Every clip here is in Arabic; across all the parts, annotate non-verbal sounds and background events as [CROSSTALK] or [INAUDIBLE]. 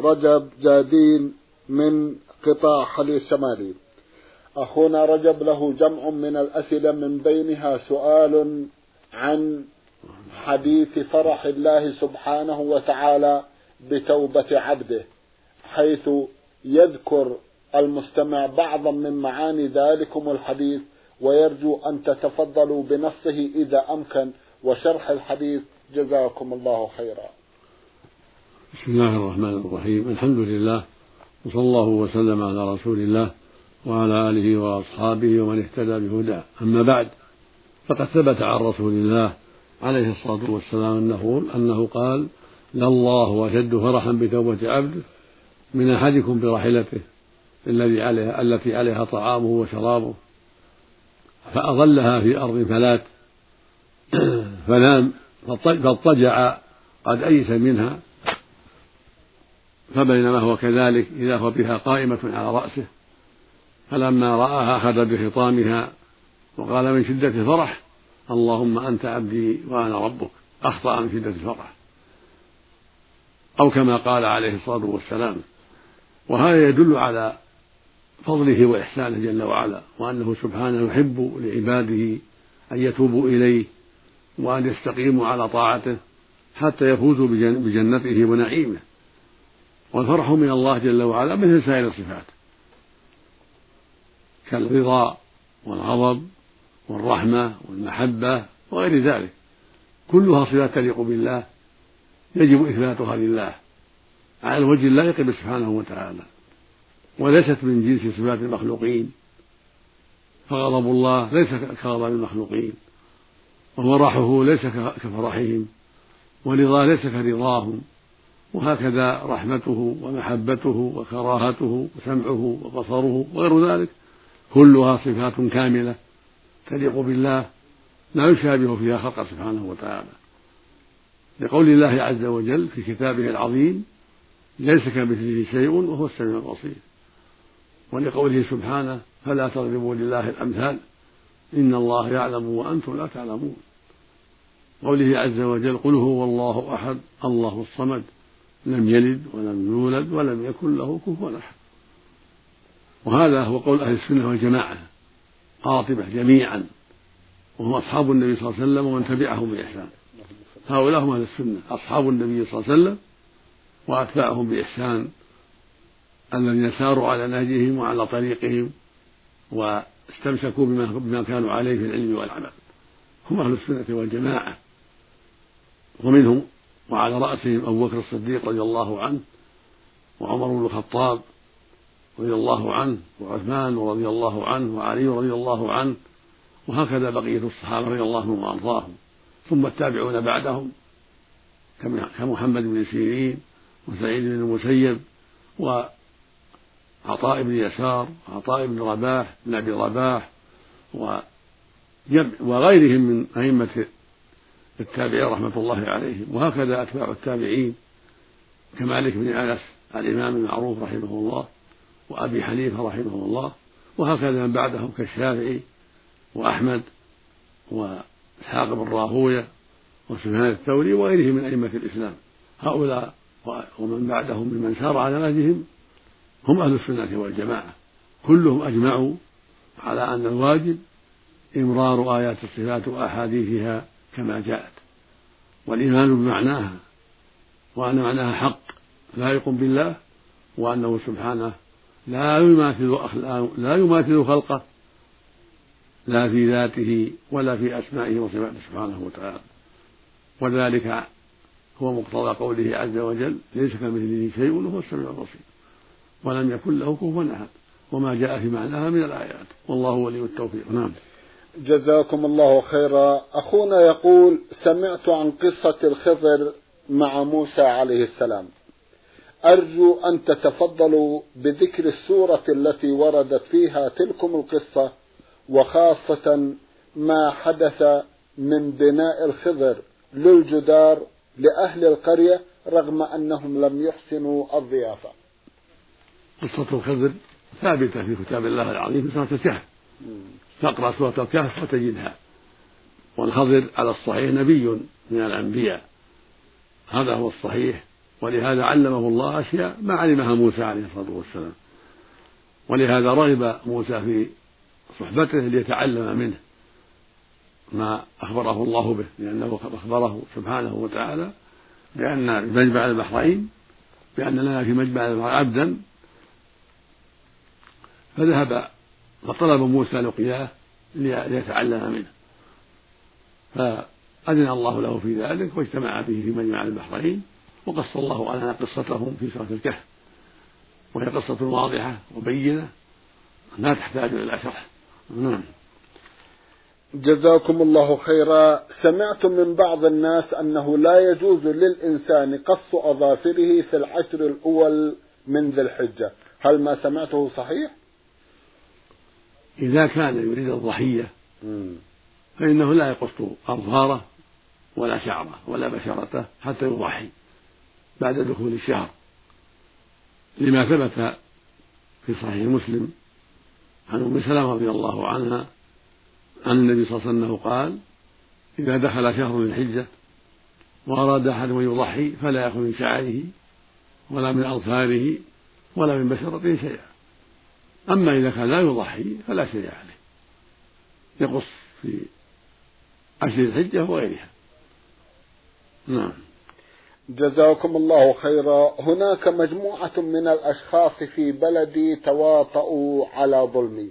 رجب جادين من قطاع حلي الشمالي أخونا رجب له جمع من الأسئلة من بينها سؤال عن حديث فرح الله سبحانه وتعالى بتوبة عبده حيث يذكر المستمع بعضا من معاني ذلكم الحديث ويرجو أن تتفضلوا بنصه إذا أمكن وشرح الحديث. جزاكم الله خيرا. بسم الله الرحمن الرحيم. الحمد لله وصلى الله وسلم على رسول الله وعلى آله وأصحابه ومن اهتدى بهداه. أما بعد فقد ثبت عن رسول الله عليه الصلاة والسلام أنه أنه قال لله أشد فرحا بتوبة عبده من أحدكم براحلته الذي عليها التي عليها طعامه وشرابه فأظلها في أرض فلات [CLEARS THROAT] فنام فاضطجع قد أيس منها فبينما هو كذلك إذا هو بها قائمة على رأسه. فلما رآها أخذ بخطامها وقال من شدة الفرح اللهم أنت عبدي وأنا ربك. أخطأ من شدة الفرح أو كما قال عليه الصلاة والسلام. وهذا يدل على فضله وإحسانه جل وعلا وأنه سبحانه يحب لعباده أن يتوبوا إليه وأن يستقيموا على طاعته حتى يفوزوا بجنته ونعيمه. والفرح من الله جل وعلا مثل سائر الصفات. كالرضا والغضب والرحمة والمحبة وغير ذلك. كلها صفات تليق بالله يجب إثباتها لله. على الوجه اللائق به سبحانه وتعالى. وليست من جنس صفات المخلوقين. فغضب الله ليس كغضب المخلوقين. ومرحه ليس كفرحهم. ورضاه ليس كرضاهم. وهكذا رحمته ومحبته وكراهته وسمعه وبصره وغير ذلك كلها صفات كاملة تليق بالله لا يشابه فيها خلق سبحانه وتعالى. لقول الله عز وجل في كتابه العظيم ليس كمثله شيء وهو السميع البصير ولقوله سبحانه فلا تضربوا لله الأمثال إن الله يعلم وأنتم لا تعلمون قوله عز وجل قل هو الله أحد الله الصمد لم يلد ولم يولد ولم يكن له كفوا أحد. وهذا هو قول أهل السنة والجماعة قاطبة جميعا وهم أصحاب النبي صلى الله عليه وسلم ومن تبعهم بإحسان. هؤلاء هم أهل السنة أصحاب النبي صلى الله عليه وسلم وأتباعهم بإحسان الذين ساروا على نهجهم وعلى طريقهم واستمسكوا بما, بما كانوا عليه في العلم والعمل. هم أهل السنة والجماعة ومنهم وعلى رأسهم أبو بكر الصديق رضي الله عنه وعمر بن الخطاب رضي الله عنه وعثمان رضي الله عنه وعلي رضي الله عنه وهكذا بقية الصحابة رضي الله عنهم وأرضاهم. ثم التابعون بعدهم كمحمد بن سيرين وسعيد بن المسيب وعطاء بن يسار وعطاء بن رباح بن أبي رباح وغيرهم من أئمة التابعين رحمة الله عليهم. وهكذا أتباع التابعين كمالك بن أنس الإمام المعروف رحمه الله وأبي حنيفة رحمه الله وهكذا من بعدهم كالشافعي وأحمد وإسحاق بن راهوية وسفيان الثوري وغيرهم من أئمة الإسلام. هؤلاء ومن بعدهم ممن سار على نهجهم هم أهل السنة والجماعة. كلهم أجمعوا على أن الواجب إمرار آيات الصفات وأحاديثها كما جاءت. والإيمان بمعناها وأن معناها حق لائق بالله وأنه سبحانه لا يماثل لا يماثل خلقه لا في ذاته ولا في أسمائه وصفاته سبحانه وتعالى. وذلك هو مقتضى قوله عز وجل ليس كمثله شيء وهو السميع البصير. ولم يكن له كفوا أحد. وما جاء في معناها من الآيات. والله ولي التوفيق. نعم. جزاكم الله خيرا. أخونا يقول سمعت عن قصة الخضر مع موسى عليه السلام. أرجو أن تتفضلوا بذكر السورة التي وردت فيها تلكم القصة وخاصة ما حدث من بناء الخضر للجدار لأهل القرية رغم أنهم لم يحسنوا الضيافة. قصة الخضر ثابتة في كتاب الله العظيم في سورة الكهف تقرأ سورة الكهف وتجدها. والخضر على الصحيح نبي من الأنبياء. هذا هو الصحيح ولهذا علمه الله أشياء ما علمها موسى عليه الصلاة والسلام. ولهذا رغب موسى في صحبته ليتعلم منه ما أخبره الله به لأنه أخبره سبحانه وتعالى بأن مجمع البحرين بأن لنا في مجمع البحرين عبدا. فذهب فطلب موسى لقياه ليتعلم منه. فأذن الله له في ذلك واجتمع به في مجمع البحرين وقص الله لنا قصتهم في سورة الكهف. وهي قصة واضحة وبينة لا تحتاج إلى شرح. نعم. جزاكم الله خيرا. سمعت من بعض الناس أنه لا يجوز للإنسان قص أظافره في العشر الأول من ذي الحجة. هل ما سمعته صحيح؟ إذا كان يريد الضحية فإنه لا يقص أظفاره ولا شعره ولا بشرته حتى يضحي بعد دخول الشهر. لما ثبت في صحيح مسلم عن أم سلمة رضي الله عنها عن النبي صلى الله عليه وسلم قال إذا دخل شهر الحجة وأراد أحد أن يضحي فلا يأخذ من شعره ولا من أظفاره ولا من بشرته شيئا. أما إذا كان لا يضحي فلا شيء عليه. يقص في عشر الحجة وغيرها. نعم. جزاكم الله خيرا. هناك مجموعة من الأشخاص في بلدي تواطؤوا على ظلمي.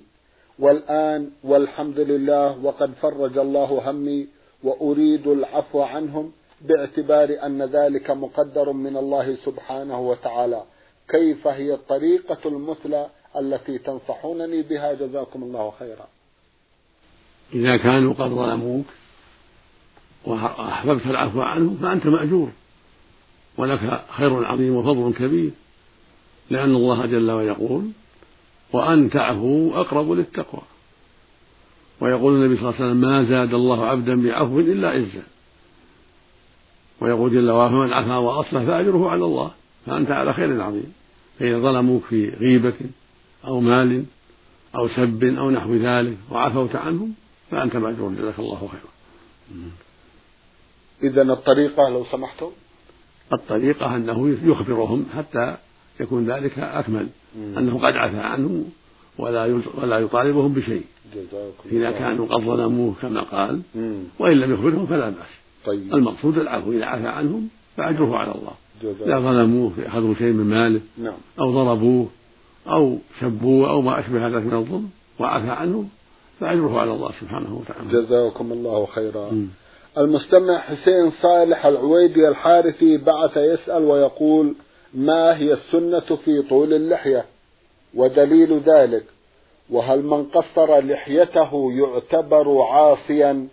والآن والحمد لله وقد فرج الله همي وأريد العفو عنهم باعتبار أن ذلك مقدر من الله سبحانه وتعالى. كيف هي الطريقة المثلى التي تنصحونني بها جزاكم الله خيرا. إذا كانوا قد ظلموك وأحببت العفو عنهم فأنت مأجور ولك خير عظيم وفضل كبير لأن الله جل وعلا يقول وأن تعفوا أقرب للتقوى ويقول النبي صلى الله عليه وسلم ما زاد الله عبدا بعفو إلا عزا ويقول جل وعلا من عفا وأصلح فأجره على الله فأنت على خير عظيم. فإذا ظلموك في غيبة أو مال أو سب أو نحو ذلك وعفوت عنهم فأنت مأجور جزاك الله خيرا. إذا الطريقة لو سمحتم؟ الطريقة أنه يخبرهم حتى يكون ذلك أكمل أنه قد عفى عنهم ولا ولا يطالبهم بشيء. إذا كانوا قد ظلموه كما قال وإن لم يخبرهم فلا بأس. طيب. المقصود العفو إذا عفى عنهم فأجره على الله. إذا ظلموه أخذوا شيء من ماله نعم. أو ضربوه أو سبوه أو ما أشبه ذلك من الظلم وعفى عنهم فأجره على الله سبحانه وتعالى. جزاكم الله خيرا. م. المستمع حسين صالح العويدي الحارثي بعث يسأل ويقول ما هي السنة في طول اللحية؟ ودليل ذلك وهل من قصر لحيته يعتبر عاصيا؟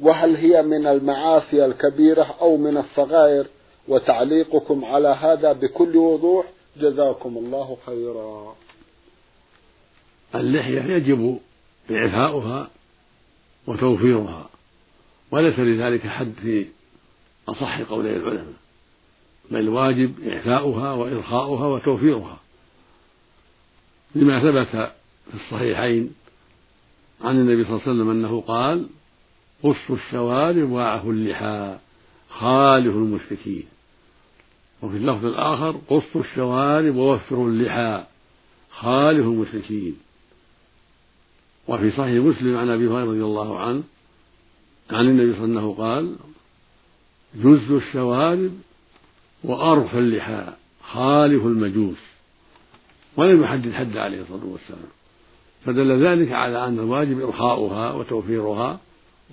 وهل هي من المعاصي الكبيرة أو من الصغائر؟ وتعليقكم على هذا بكل وضوح جزاكم الله خيرا. اللحية يجب إعفاؤها وتوفيرها وليس لذلك حد في أصح قولي العلماء بل الواجب إعفاؤها وإرخاؤها وتوفيرها. لما ثبت في الصحيحين عن النبي صلى الله عليه وسلم أنه قال قصوا الشوارب واعفوا اللحى خالفوا المشركين. وفي اللفظ الآخر قصوا الشوارب ووفروا اللحى خالفوا المشركين. وفي صحيح مسلم عن أبي هريرة رضي الله عنه عن النبي صلى الله عليه وسلم قال جز الشوارب وأرخ اللحى خالف المجوس. ولم يحدد حد عليه الصلاة والسلام. فدل ذلك على أن الواجب إرخاؤها وتوفيرها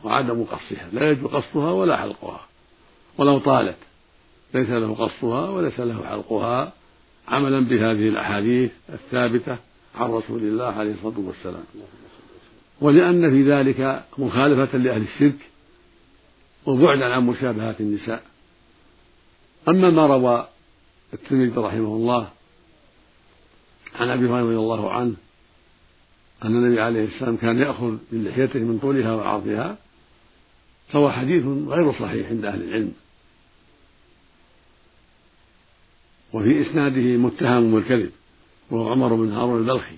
وعدم قصها لا يجوز قصها ولا حلقها. ولو طالت ليس له قصها وليس له حلقها عملا بهذه الأحاديث الثابتة عن رسول الله عليه الصلاة والسلام. ولأن في ذلك مخالفة لأهل الشرك وبعدا عن مشابهة النساء. أما ما روى الترمذي رحمه الله عن أبي هريرة رضي الله عنه أن النبي عليه السلام كان يأخذ من لحيته من طولها وعرضها فهو حديث غير صحيح عند أهل العلم. وفي إسناده متهم بالكذب وهو عمر بن هارون البلخي.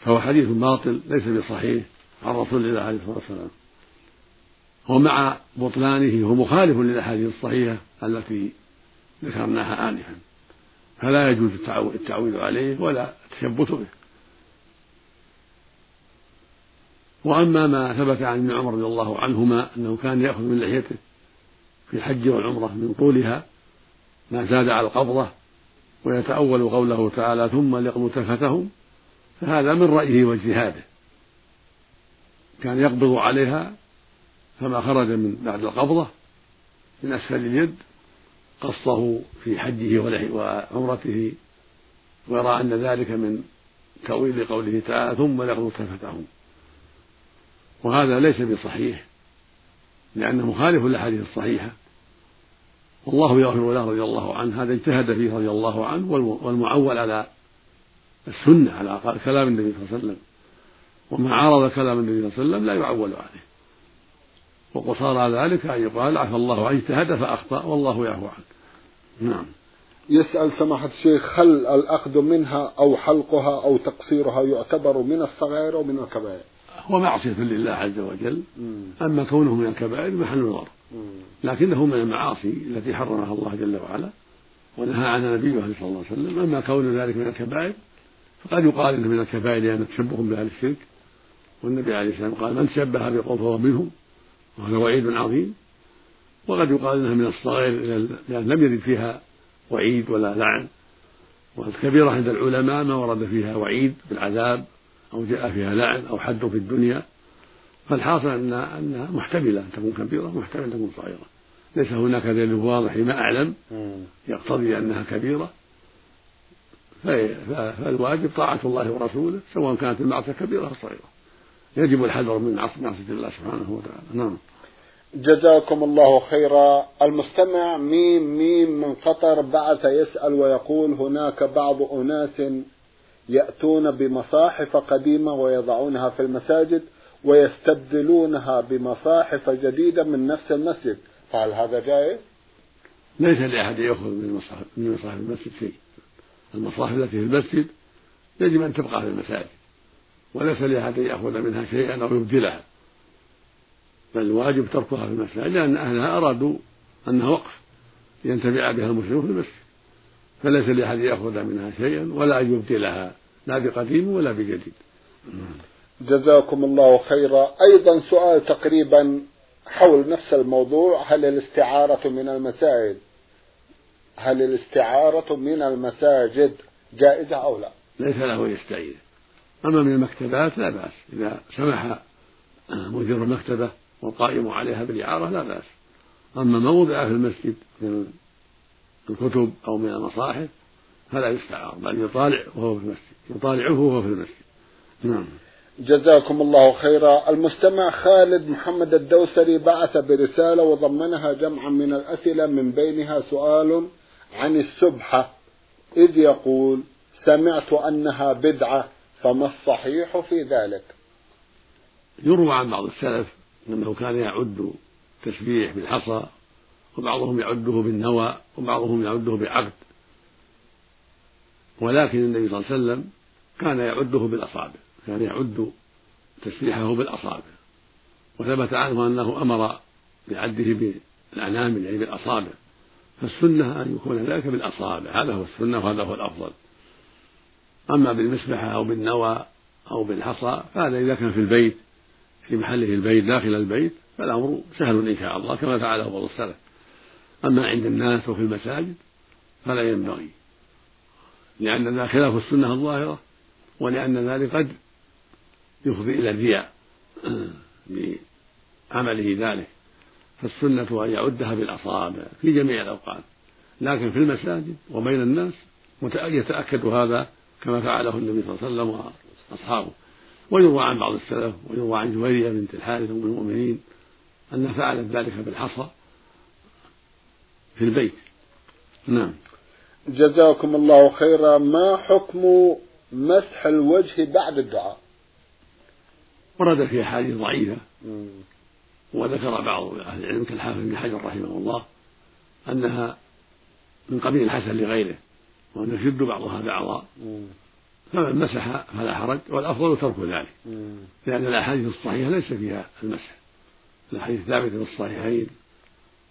فهو حديث باطل ليس بصحيح عن رسول الله عليه الصلاة والسلام. ومع بطلانه هو مخالف للأحاديث الصحيحة التي ذكرناها آنفا. فلا يجوز التعويل عليه ولا التشبث به. وأما ما ثبت عن ابن عمر رضي الله عنهما أنه كان يأخذ من لحيته في الحج والعمرة من طولها ما زاد على القبضة ويتأول قوله تعالى ثم ليقضوا تفتهم فهذا من رأيه واجتهاده كان يقبض عليها فما خرج من بعد القبضة من أسفل اليد قصه في حجه وعمرته ويرى أن ذلك من تأويل قوله تعالى ثم ليقضوا تفتهم وهذا ليس بصحيح لأنه مخالف للأحاديث الصحيحة. والله يغفر له رضي الله عنه هذا اجتهد فيه رضي الله عنه والمعول على السنة على كلام النبي صلى الله عليه وسلم. وما عارض كلام النبي صلى الله عليه وسلم لا يعول عليه. وقصار ذلك أن يقال عفى الله عنه اجتهد فأخطأ والله يعفو عنه. نعم. يسأل سماحة الشيخ هل الأخذ منها أو حلقها أو تقصيرها يعتبر من الصغائر أو من الكبائر؟ هو معصية لله عز وجل. أما كونه من الكبائر محل نظر لكنه من المعاصي التي حرمها الله جل وعلا ونهى عنها نبيه صلى الله عليه وسلم. أما كون ذلك من الكبائر فقد يقال إنه من الكبائر لأنه تشبه بأهل الشرك. والنبي عليه السلام قال من تشبه بقوم فهو منهم. وهذا وعيد عظيم. وقد يقال إنها من الصغائر لأن لم يرد فيها وعيد ولا لعن. والكبيرة عند العلماء ما ورد فيها وعيد بالعذاب أو جاء فيها لعن أو حد في الدنيا. فالحاصل ان انها محتملة أن تكون كبيرة محتملة أن تكون صغيرة. ليس هناك دليل واضح فيما أعلم يقتضي أنها كبيرة. فالواجب طاعة الله ورسوله سواء كانت المعصية كبيرة أو صغيرة. يجب الحذر من معصية الله سبحانه وتعالى. نعم. جزاكم الله خيرا. المستمع ميم ميم من قطر بعث يسأل ويقول هناك بعض أناس يأتون بمصاحف قديمة ويضعونها في المساجد. ويستبدلونها بمصاحف جديدة من نفس المسجد. فهل هذا جائز؟ ليس لأحد يأخذ من مصاحف من مصاحف المسجد شيء. المصاحف التي في المسجد يجب أن تبقى في المساجد وليس لأحد يأخذ منها شيئا أو يبدلها. بل الواجب تركها في المساجد لأن أهلها أرادوا أنها وقف ينتفع بها المسلمون في المسجد. فليس لأحد يأخذ منها شيئا ولا أن يبدلها لا بقديم ولا بجديد. جزاكم الله خيرا. أيضا سؤال تقريبا حول نفس الموضوع. هل الاستعارة من المساجد؟ هل الاستعارة من المساجد جائزة أو لا؟ ليس له يستعير أما من المكتبات لا بأس. إذا سمح مدير المكتبة والقائم عليها بالإعارة لا بأس. أما ما وضع في المسجد من الكتب أو من المصاحف فلا يستعار بل يطالع وهو في المسجد. يطالعه وهو في المسجد. نعم. جزاكم الله خيرا. المستمع خالد محمد الدوسري بعث برسالة وضمنها جمعا من الأسئلة من بينها سؤال عن السبحة. إذ يقول سمعت أنها بدعة فما الصحيح في ذلك؟ يروى عن بعض السلف أنه كان يعد تسبيح بالحصى وبعضهم يعده بالنوى وبعضهم يعده بعقد. ولكن النبي صلى الله عليه وسلم كان يعده بالأصابع. كان يعد تسبيحه بالأصابع. وثبت عنه أنه أمر بعده بالأنامل يعني بالأصابع. فالسنة أن يكون ذلك بالأصابع. هذا هو السنة وهذا هو الأفضل. أما بالمسبحة أو بالنوى أو بالحصى فهذا إذا كان في البيت في محله البيت داخل البيت فالأمر سهل إن شاء الله كما فعله بعض السلف. أما عند الناس وفي المساجد فلا ينبغي. لأن ذا خلاف السنة الظاهرة ولأن ذلك قد يفضي إلى الرياء بعمله ذلك فالسنة أن يعدها بالأصابع في جميع الأوقات لكن في المساجد وبين الناس يتأكد هذا كما فعله النبي صلى الله عليه وسلم وأصحابه. ويروى عن بعض السلف ويروى عن جويرية بنت الحارث أم المؤمنين أنها فعلت ذلك بالحصى في البيت. نعم. جزاكم الله خيرا. ما حكم مسح الوجه بعد الدعاء؟ ورد في أحاديث ضعيفة. وذكر بعض أهل العلم كالحافظ بن حجر رحمه الله أنها من قبيل الحسن لغيره وأن يشد بعضها بعضا. فمن مسح فلا حرج والأفضل ترك ذلك. لأن الأحاديث الصحيحة ليس فيها المسح. الأحاديث الثابتة في الصحيحين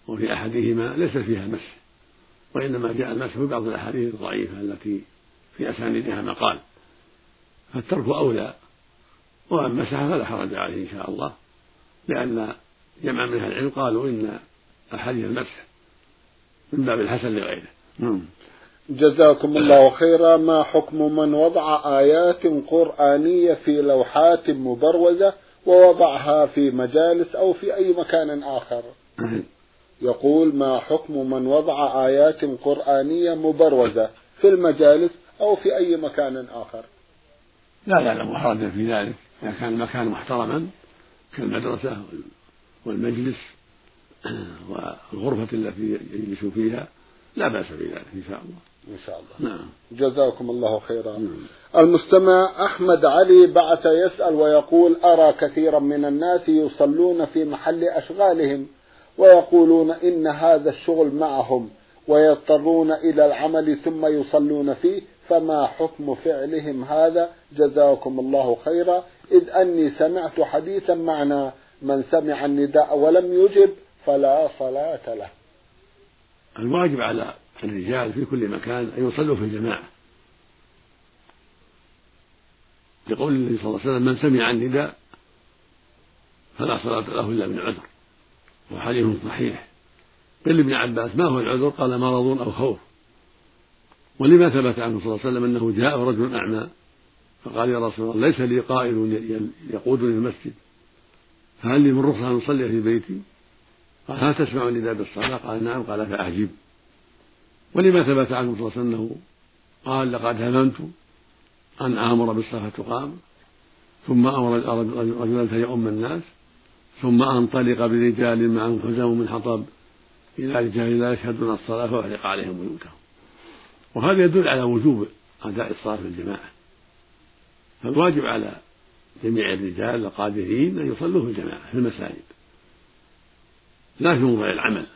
وفي أحدهما ليس فيها مسح. وإنما جاء المسح في بعض الأحاديث الضعيفة التي في أسانيدها مقال. فالترك أولى. ومن مسح فلا حرج عليه إن شاء الله لأن جمع من أهل العلم قالوا إن أحاديث المسح من باب الحسن لغيره. نعم. جزاكم الله خيرا. ما حكم من وضع آيات قرآنية في لوحات مبروزة ووضعها في مجالس أو في أي مكان آخر؟ يقول ما حكم من وضع آيات قرآنية مبروزة في المجالس أو في أي مكان آخر؟ لا يعلم حرجا في ذلك. إذا كان المكان محترما كالمدرسة والمجلس [CLEARS THROAT] والغرفة التي يجلس فيها لا بأس بذلك إن شاء الله. إن شاء الله. نعم. جزاكم الله خيرا. نعم. المستمع أحمد علي بعث يسأل ويقول أرى كثيرا من الناس يصلون في محل أشغالهم ويقولون إن هذا الشغل معهم ويضطرون إلى العمل ثم يصلون فيه فما حكم فعلهم هذا؟ جزاكم الله خيرا. إذ أني سمعت حديثا معنا من سمع النداء ولم يجب فلا صلاة له. الواجب على الرجال في كل مكان أن يصلوا في الجماعة. لقول النبي صلى الله عليه وسلم من سمع النداء فلا صلاة له إلا من عذر. وحديث صحيح. قيل لابن عباس ما هو العذر؟ قال مرض أو خوف. ولما ثبت عنه صلى الله عليه وسلم أنه جاء رجل أعمى فقال يا رسول الله ليس لي قائد يقودني المسجد. فهل لي من رخصة أن أصلي في بيتي؟ قال هل تسمع النداء بالصلاة قال نعم. قال فأعجب. ولما ثبت عنه صلى الله عليه وسلم أنه قال لقد هممت أن آمر بالصلاة تقام ثم أمر رجلا فيؤم الناس ثم أنطلق برجال معهم حزام من حطب إلى رجال لا يشهدون الصلاة فأحرق عليهم بيوتهم وهذا يدل على وجوب أداء الصلاة في الجماعة. فالواجب على جميع الرجال القادرين أن يصلوا في الجماعة في المساجد. لا في موضع العمل.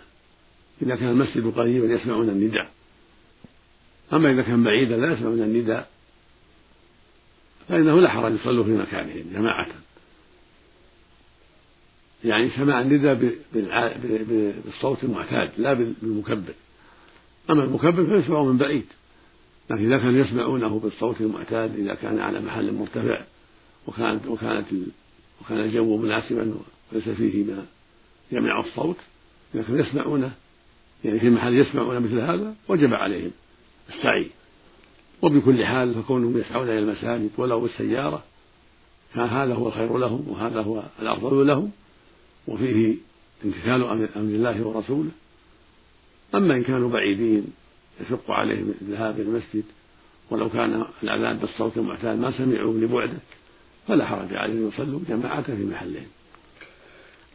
إذا كان المسجد قريبا يسمعون النداء. أما إذا كان بعيدا لا يسمعون النداء فإنه لا حرج يصلوا في مكانهم جماعة. يعني سماع النداء بالصوت المعتاد لا بالمكبر. أما المكبر فيسمع من بعيد لكن إذا كانوا يسمعونه بالصوت المعتاد إذا كان على محل مرتفع وكانت وكانت وكان الجو مناسبا وليس فيه ما يمنع الصوت إذا كانوا يسمعونه يعني في محل يسمعون مثل هذا وجب عليهم السعي. وبكل حال فكونهم يسعون إلى المساجد ولو بالسيارة كان هذا هو الخير لهم وهذا هو الأفضل لهم وفيه امتثال أمر الله ورسوله. أما إن كانوا بعيدين يشق عليهم الذهاب إلى المسجد ولو كان الأذان بالصوت المعتاد ما سمعوا لبعده فلا حرج عليهم يصلوا جماعة في محلهم.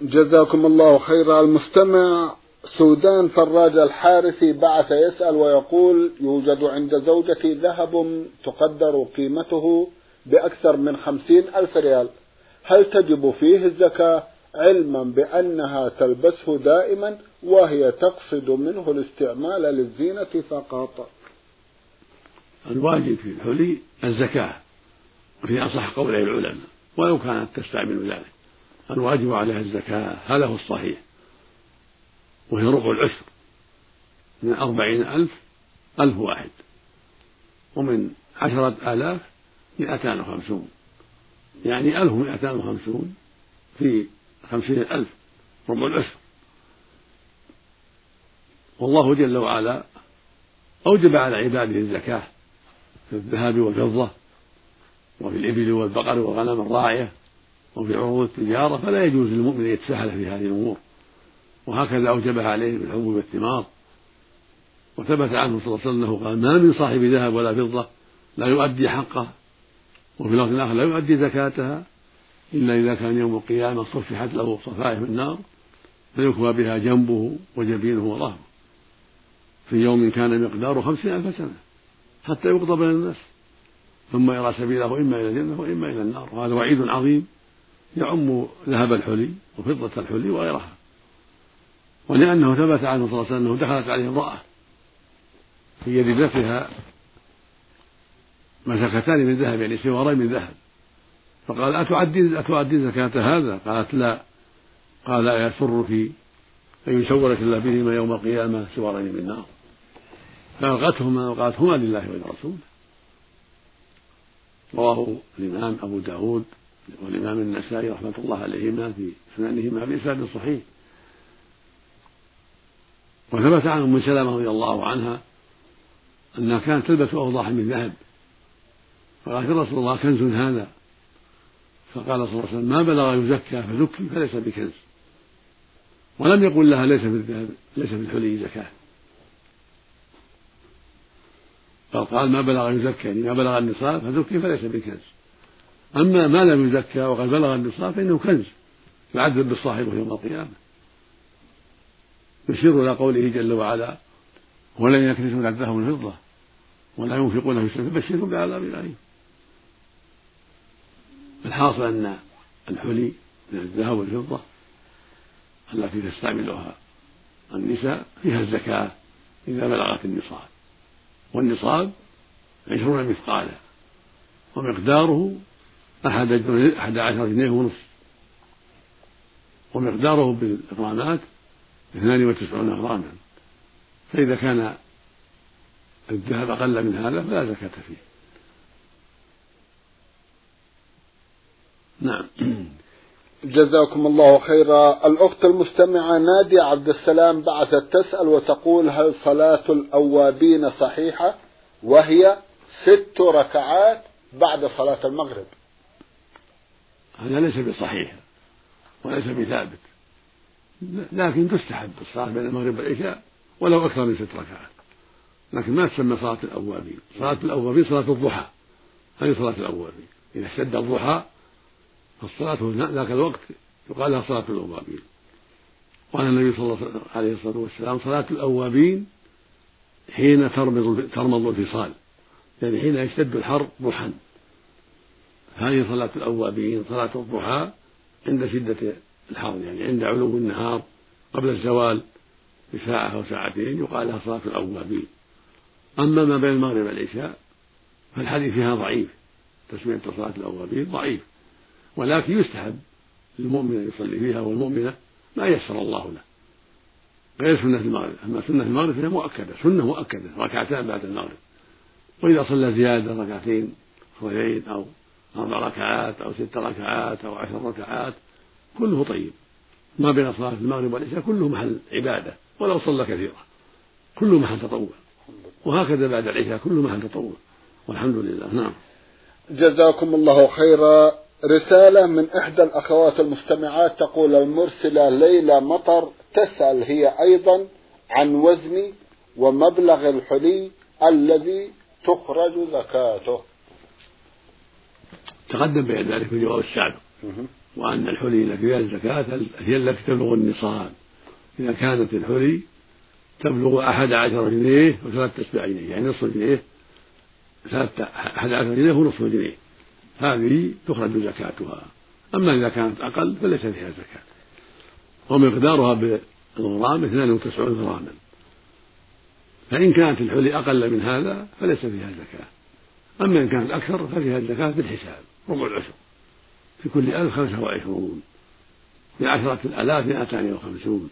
جزاكم الله خيرا المستمع سودان فراج الحارثي بعث يسأل ويقول يوجد عند زوجتي ذهب تقدر قيمته بأكثر من خمسين ألف ريال. هل تجب فيه الزكاة؟ علما بأنها تلبسه دائما وهي تقصد منه الاستعمال للزينة فقط. الواجب في الحلي الزكاة في أصح قولي العلماء ولو كانت تستعمل ذلك. الواجب عليها الزكاة هذا هو الصحيح. وهي ربع العشر من أربعين ألف ألف واحد. ومن عشرة آلاف مئتان وخمسون. يعني ألف مئتان وخمسون في خمسين ألف ربع العشر. والله جل وعلا أوجب على عباده الزكاة في الذهب والفضة وفي الإبل والبقر والغنم الراعية وفي عروض التجارة فلا يجوز للمؤمن أن يتساهل في هذه الأمور. وهكذا أوجبها عليه بالحبوب والثمار وثبت عنه صلى الله عليه وسلم أنه قال ما من صاحب ذهب ولا فضة لا يؤدي حقه وفي لفظ آخر لا يؤدي زكاتها إلا إذا كان يوم القيامة صفحت له صفائح النار فيكوى بها جنبه وجبينه وظهره. في يوم كان مقداره خمسين ألف سنة حتى يقضى بين الناس. ثم يرى سبيله إما إلى الجنة وإما إلى النار. وهذا وعيد عظيم يعم ذهب الحلي وفضة الحلي وغيرها. ولأنه ثبت عنه صلى الله عليه وسلم أنه دخلت عليه امرأة في يد ابنتها مسكتان من ذهب يعني سوارين من ذهب. فقال أتعدين أتعدين زكاة هذا؟ قالت لا. قال أيسرك أن يسورك الله بهما يوم القيامة سوارين من نار فألقتهما وقالت هما لله ولرسوله. رواه الإمام أبو داود والإمام النسائي رحمة الله عليهما في سننهما بإسناد صحيح. وثبت عن أم سلمة رضي الله عنها أنها كانت تلبس أوضاح من ذهب. فقالت يا رسول الله كنز هذا؟ فقال صلى الله عليه وسلم ما بلغ يزكى فزكي فليس بكنز. ولم يقل لها ليس في الذهب ليس في الحلي زكاة. بل قال ما بلغ يزكى يعني ما بلغ النصاب فزكي فليس بكنز أما ما لم يزكى وقد بلغ النصاب فإنه كنز يعذب بالصاحب يوم القيامة. يشير إلى قوله جل وعلا ولن يكنسون الذهب والفضة ولا ينفقون في سبيل فبشرهم بعذاب أليم. الحاصل أن الحلي من الذهب والفضة التي تستعملها النساء فيها الزكاة إذا بلغت النصاب. والنصاب عشرون مثقالا ومقداره أحد أحد عشر جنيه ونصف. ومقداره بالإغرامات اثنان وتسعون غراما فإذا كان الذهب أقل من هذا فلا زكاة فيه. نعم. جزاكم الله خيرا. الأخت المستمعة نادية عبد السلام بعثت تسأل وتقول هل صلاة الأوابين صحيحة وهي ست ركعات بعد صلاة المغرب؟ هذا ليس بصحيح وليس بثابت. لكن تستحب الصلاة بين المغرب والعشاء ولو أكثر من ست ركعات. لكن ما تسمى صلاة الأوابين. صلاة الأوابين صلاة الضحى. هذه صلاة الأوابين. إذا اشتد الضحى فالصلاة ذاك الوقت يقال لها صلاة الأوابين. قال النبي صلى الله عليه الصلاة والسلام صلاة الأوابين حين ترمض ترمض الفصال. يعني حين يشتد الحر ضحى هذه صلاة الأوابين صلاة الضحى عند شدة الحر يعني عند علو النهار قبل الزوال بساعة أو ساعتين يقال لها صلاة الأوابين. أما ما بين المغرب والعشاء فالحديث فيها ضعيف. تسمية صلاة الأوابين ضعيف. ولكن يستحب للمؤمن أن يصلي فيها والمؤمنة ما يسر الله له. غير سنة المغرب. أما سنة المغرب فهي مؤكدة. سنة مؤكدة. ركعتان بعد المغرب. وإذا صلى زيادة ركعتين أخريين أو أربع ركعات أو ست ركعات أو عشر ركعات كله طيب. ما بين صلاة المغرب والعشاء كله محل عبادة ولو صلى كثيرا كله محل تطوع. وهكذا بعد العشاء كله محل تطوع. والحمد لله. نعم. جزاكم الله خيرا. رسالة من إحدى الأخوات المستمعات تقول المرسلة ليلى مطر تسأل هي أيضا عن وزن ومبلغ الحلي الذي تخرج زكاته. تقدم بين ذلك في جواب السابق وأن الحلي التي فيها الزكاة هي التي تبلغ النصاب. إذا كانت الحلي تبلغ أحد عشر جنيه وثلاثة أسباع جنيه يعني نصف جنيه ثلاثة أحد عشر جنيه ونصف جنيه. هذه تخرج زكاتها. أما إذا كانت أقل فليس فيها زكاة. ومقدارها بالغرام 92 غراما. فإن كانت الحلي أقل من هذا فليس فيها زكاة. أما إن كانت أكثر ففيها الزكاة بالحساب ربع العشر. في كل ألف خمسة وعشرون. في عشرة الآلاف مائتان وخمسون.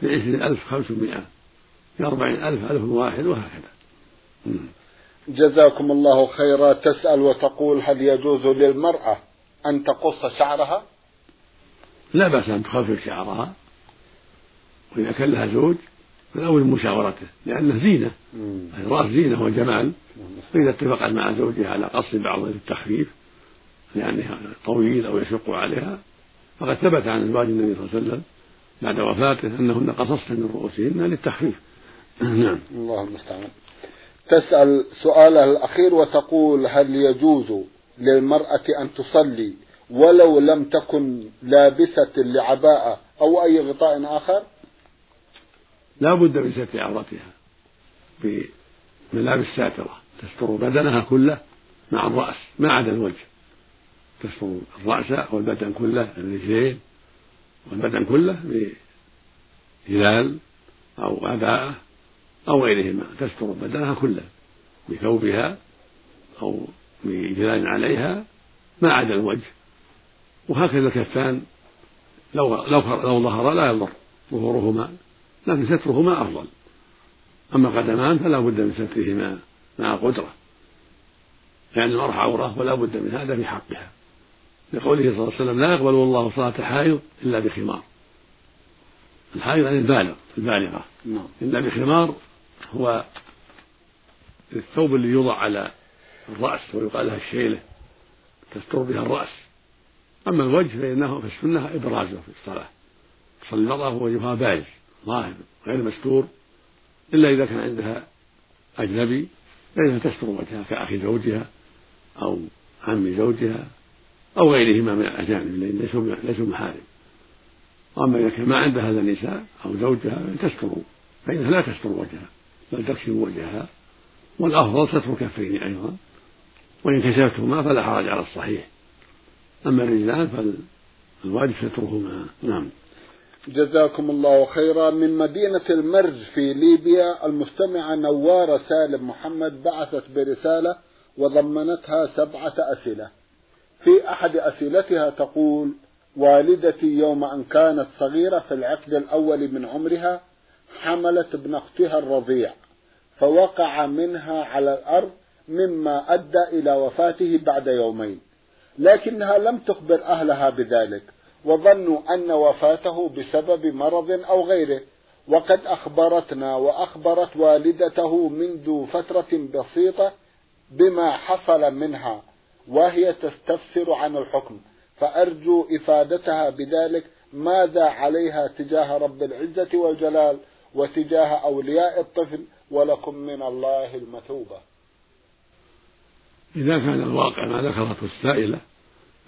في عشرين ألف خمسمائة. في أربعين ألف ألف واحد وهكذا. جزاكم الله خيرا. تسأل وتقول هل يجوز للمرأة أن تقص شعرها؟ لا بأس أن تخفف شعرها وإذا كان لها زوج فالأول مشاورته لأنه زينة الرأس زينة وجمال فإذا اتفقت مع زوجها على قص بعض التخفيف يعني طويل أو يشق عليها فقد ثبت عن أزواج النبي صلى الله عليه وسلم بعد وفاته أنهن قصصن من رؤوسهن للتخفيف. [CLEARS THROAT] نعم. الله المستعان. تسأل سؤالها الأخير وتقول هل يجوز للمرأة أن تصلي ولو لم تكن لابسة لعباءة أو أي غطاء آخر؟ لا بد من ستر عورتها بملابس ساترة. تستر بدنها كله مع الرأس ما عدا الوجه. تستر الرأس والبدن كله الرجلين والبدن كله بهلال أو عباءة أو غيرهما تستر بدنها كله بثوبها أو بجلال عليها ما عدا الوجه. وهكذا الكفان لو لو لو ظهر لا يضر ظهورهما لكن سترهما أفضل. أما القدمان فلا بد من سترهما مع قدرة لأن المرأة عورة ولا بد من هذا في حقها. لقوله صلى الله عليه وسلم لا يقبل الله صلاة حائض إلا بخمار. الحائض يعني البالغ البالغة. نعم. إلا بخمار هو الثوب اللي يوضع على الرأس ويقال لها الشيلة تستر بها الرأس. أما الوجه فإنه في السنة إبرازه في الصلاة. تصلي المرأة ووجهها بارز ظاهر غير مستور إلا إذا كان عندها أجنبي فإنها تستر وجهها كأخي زوجها أو عم زوجها أو غيرهما من الأجانب الذين ليسوا ليسوا محارم. وأما إذا كان ما عندها هذا النساء أو زوجها تستر فإنها لا تستر وجهها. بل تكشف وجهها والأفضل ستر كفين أيضا وإن كشفتهما فلا حرج على الصحيح. أما الرجلان فالواجب سترهما. نعم. جزاكم الله خيرا. من مدينة المرج في ليبيا المستمعة نوارة سالم محمد بعثت برسالة وضمنتها سبعة أسئلة. في أحد أسئلتها تقول والدتي يوم أن كانت صغيرة في العقد الأول من عمرها حملت ابن أختها الرضيع فوقع منها على الأرض مما أدى إلى وفاته بعد يومين لكنها لم تخبر أهلها بذلك وظنوا أن وفاته بسبب مرض أو غيره وقد أخبرتنا وأخبرت والدته منذ فترة بسيطة بما حصل منها وهي تستفسر عن الحكم فأرجو إفادتها بذلك ماذا عليها تجاه رب العزة والجلال؟ وتجاه أولياء الطفل ولكم من الله المثوبة. إذا كان الواقع ما ذكرته السائلة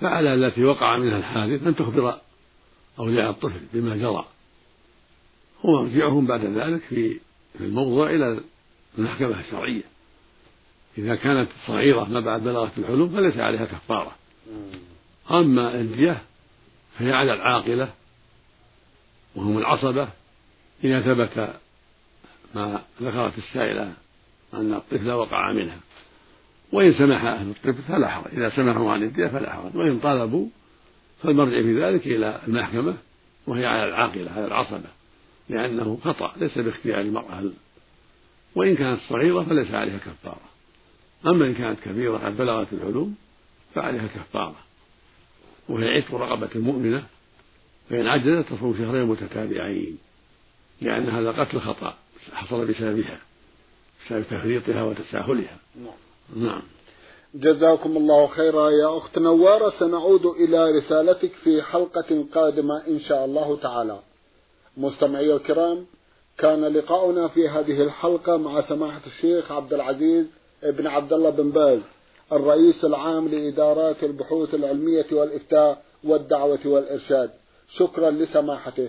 فعلى التي وقع منها الحادث أن تخبر أولياء الطفل بما جرى. ومرجعهم بعد ذلك في في الموضوع إلى المحكمة الشرعية. إذا كانت صغيرة ما بعد بلغت الحلم فليس عليها كفارة. أما الدية فهي على العاقلة وهم العصبة إذا ثبت ما ذكرت السائلة أن الطفل وقع منها وإن سمح أهل الطفل فلا حرج إذا سمحوا عن الدية فلا حرج وإن طلبوا فالمرجع في ذلك إلى المحكمة وهي على العاقلة على العصبة لأنه خطأ ليس باختيار المرأة وإن كانت صغيرة فليس عليها كفارة أما إن كانت كبيرة قد بلغت العلوم فعليها كفارة وهي عتق رقبة مؤمنة فإن عجزت تصوم شهرين متتابعين. لأن هذا قتل خطأ حصل بسببها بسبب تفريطها وتساهلها. نعم. نعم. جزاكم الله خيرا. يا أخت نوارة سنعود إلى رسالتك في حلقة قادمة إن شاء الله تعالى. مستمعي الكرام كان لقاؤنا في هذه الحلقة مع سماحة الشيخ عبد العزيز بن عبد الله بن باز الرئيس العام لإدارات البحوث العلمية والإفتاء والدعوة والإرشاد. شكرا لسماحته.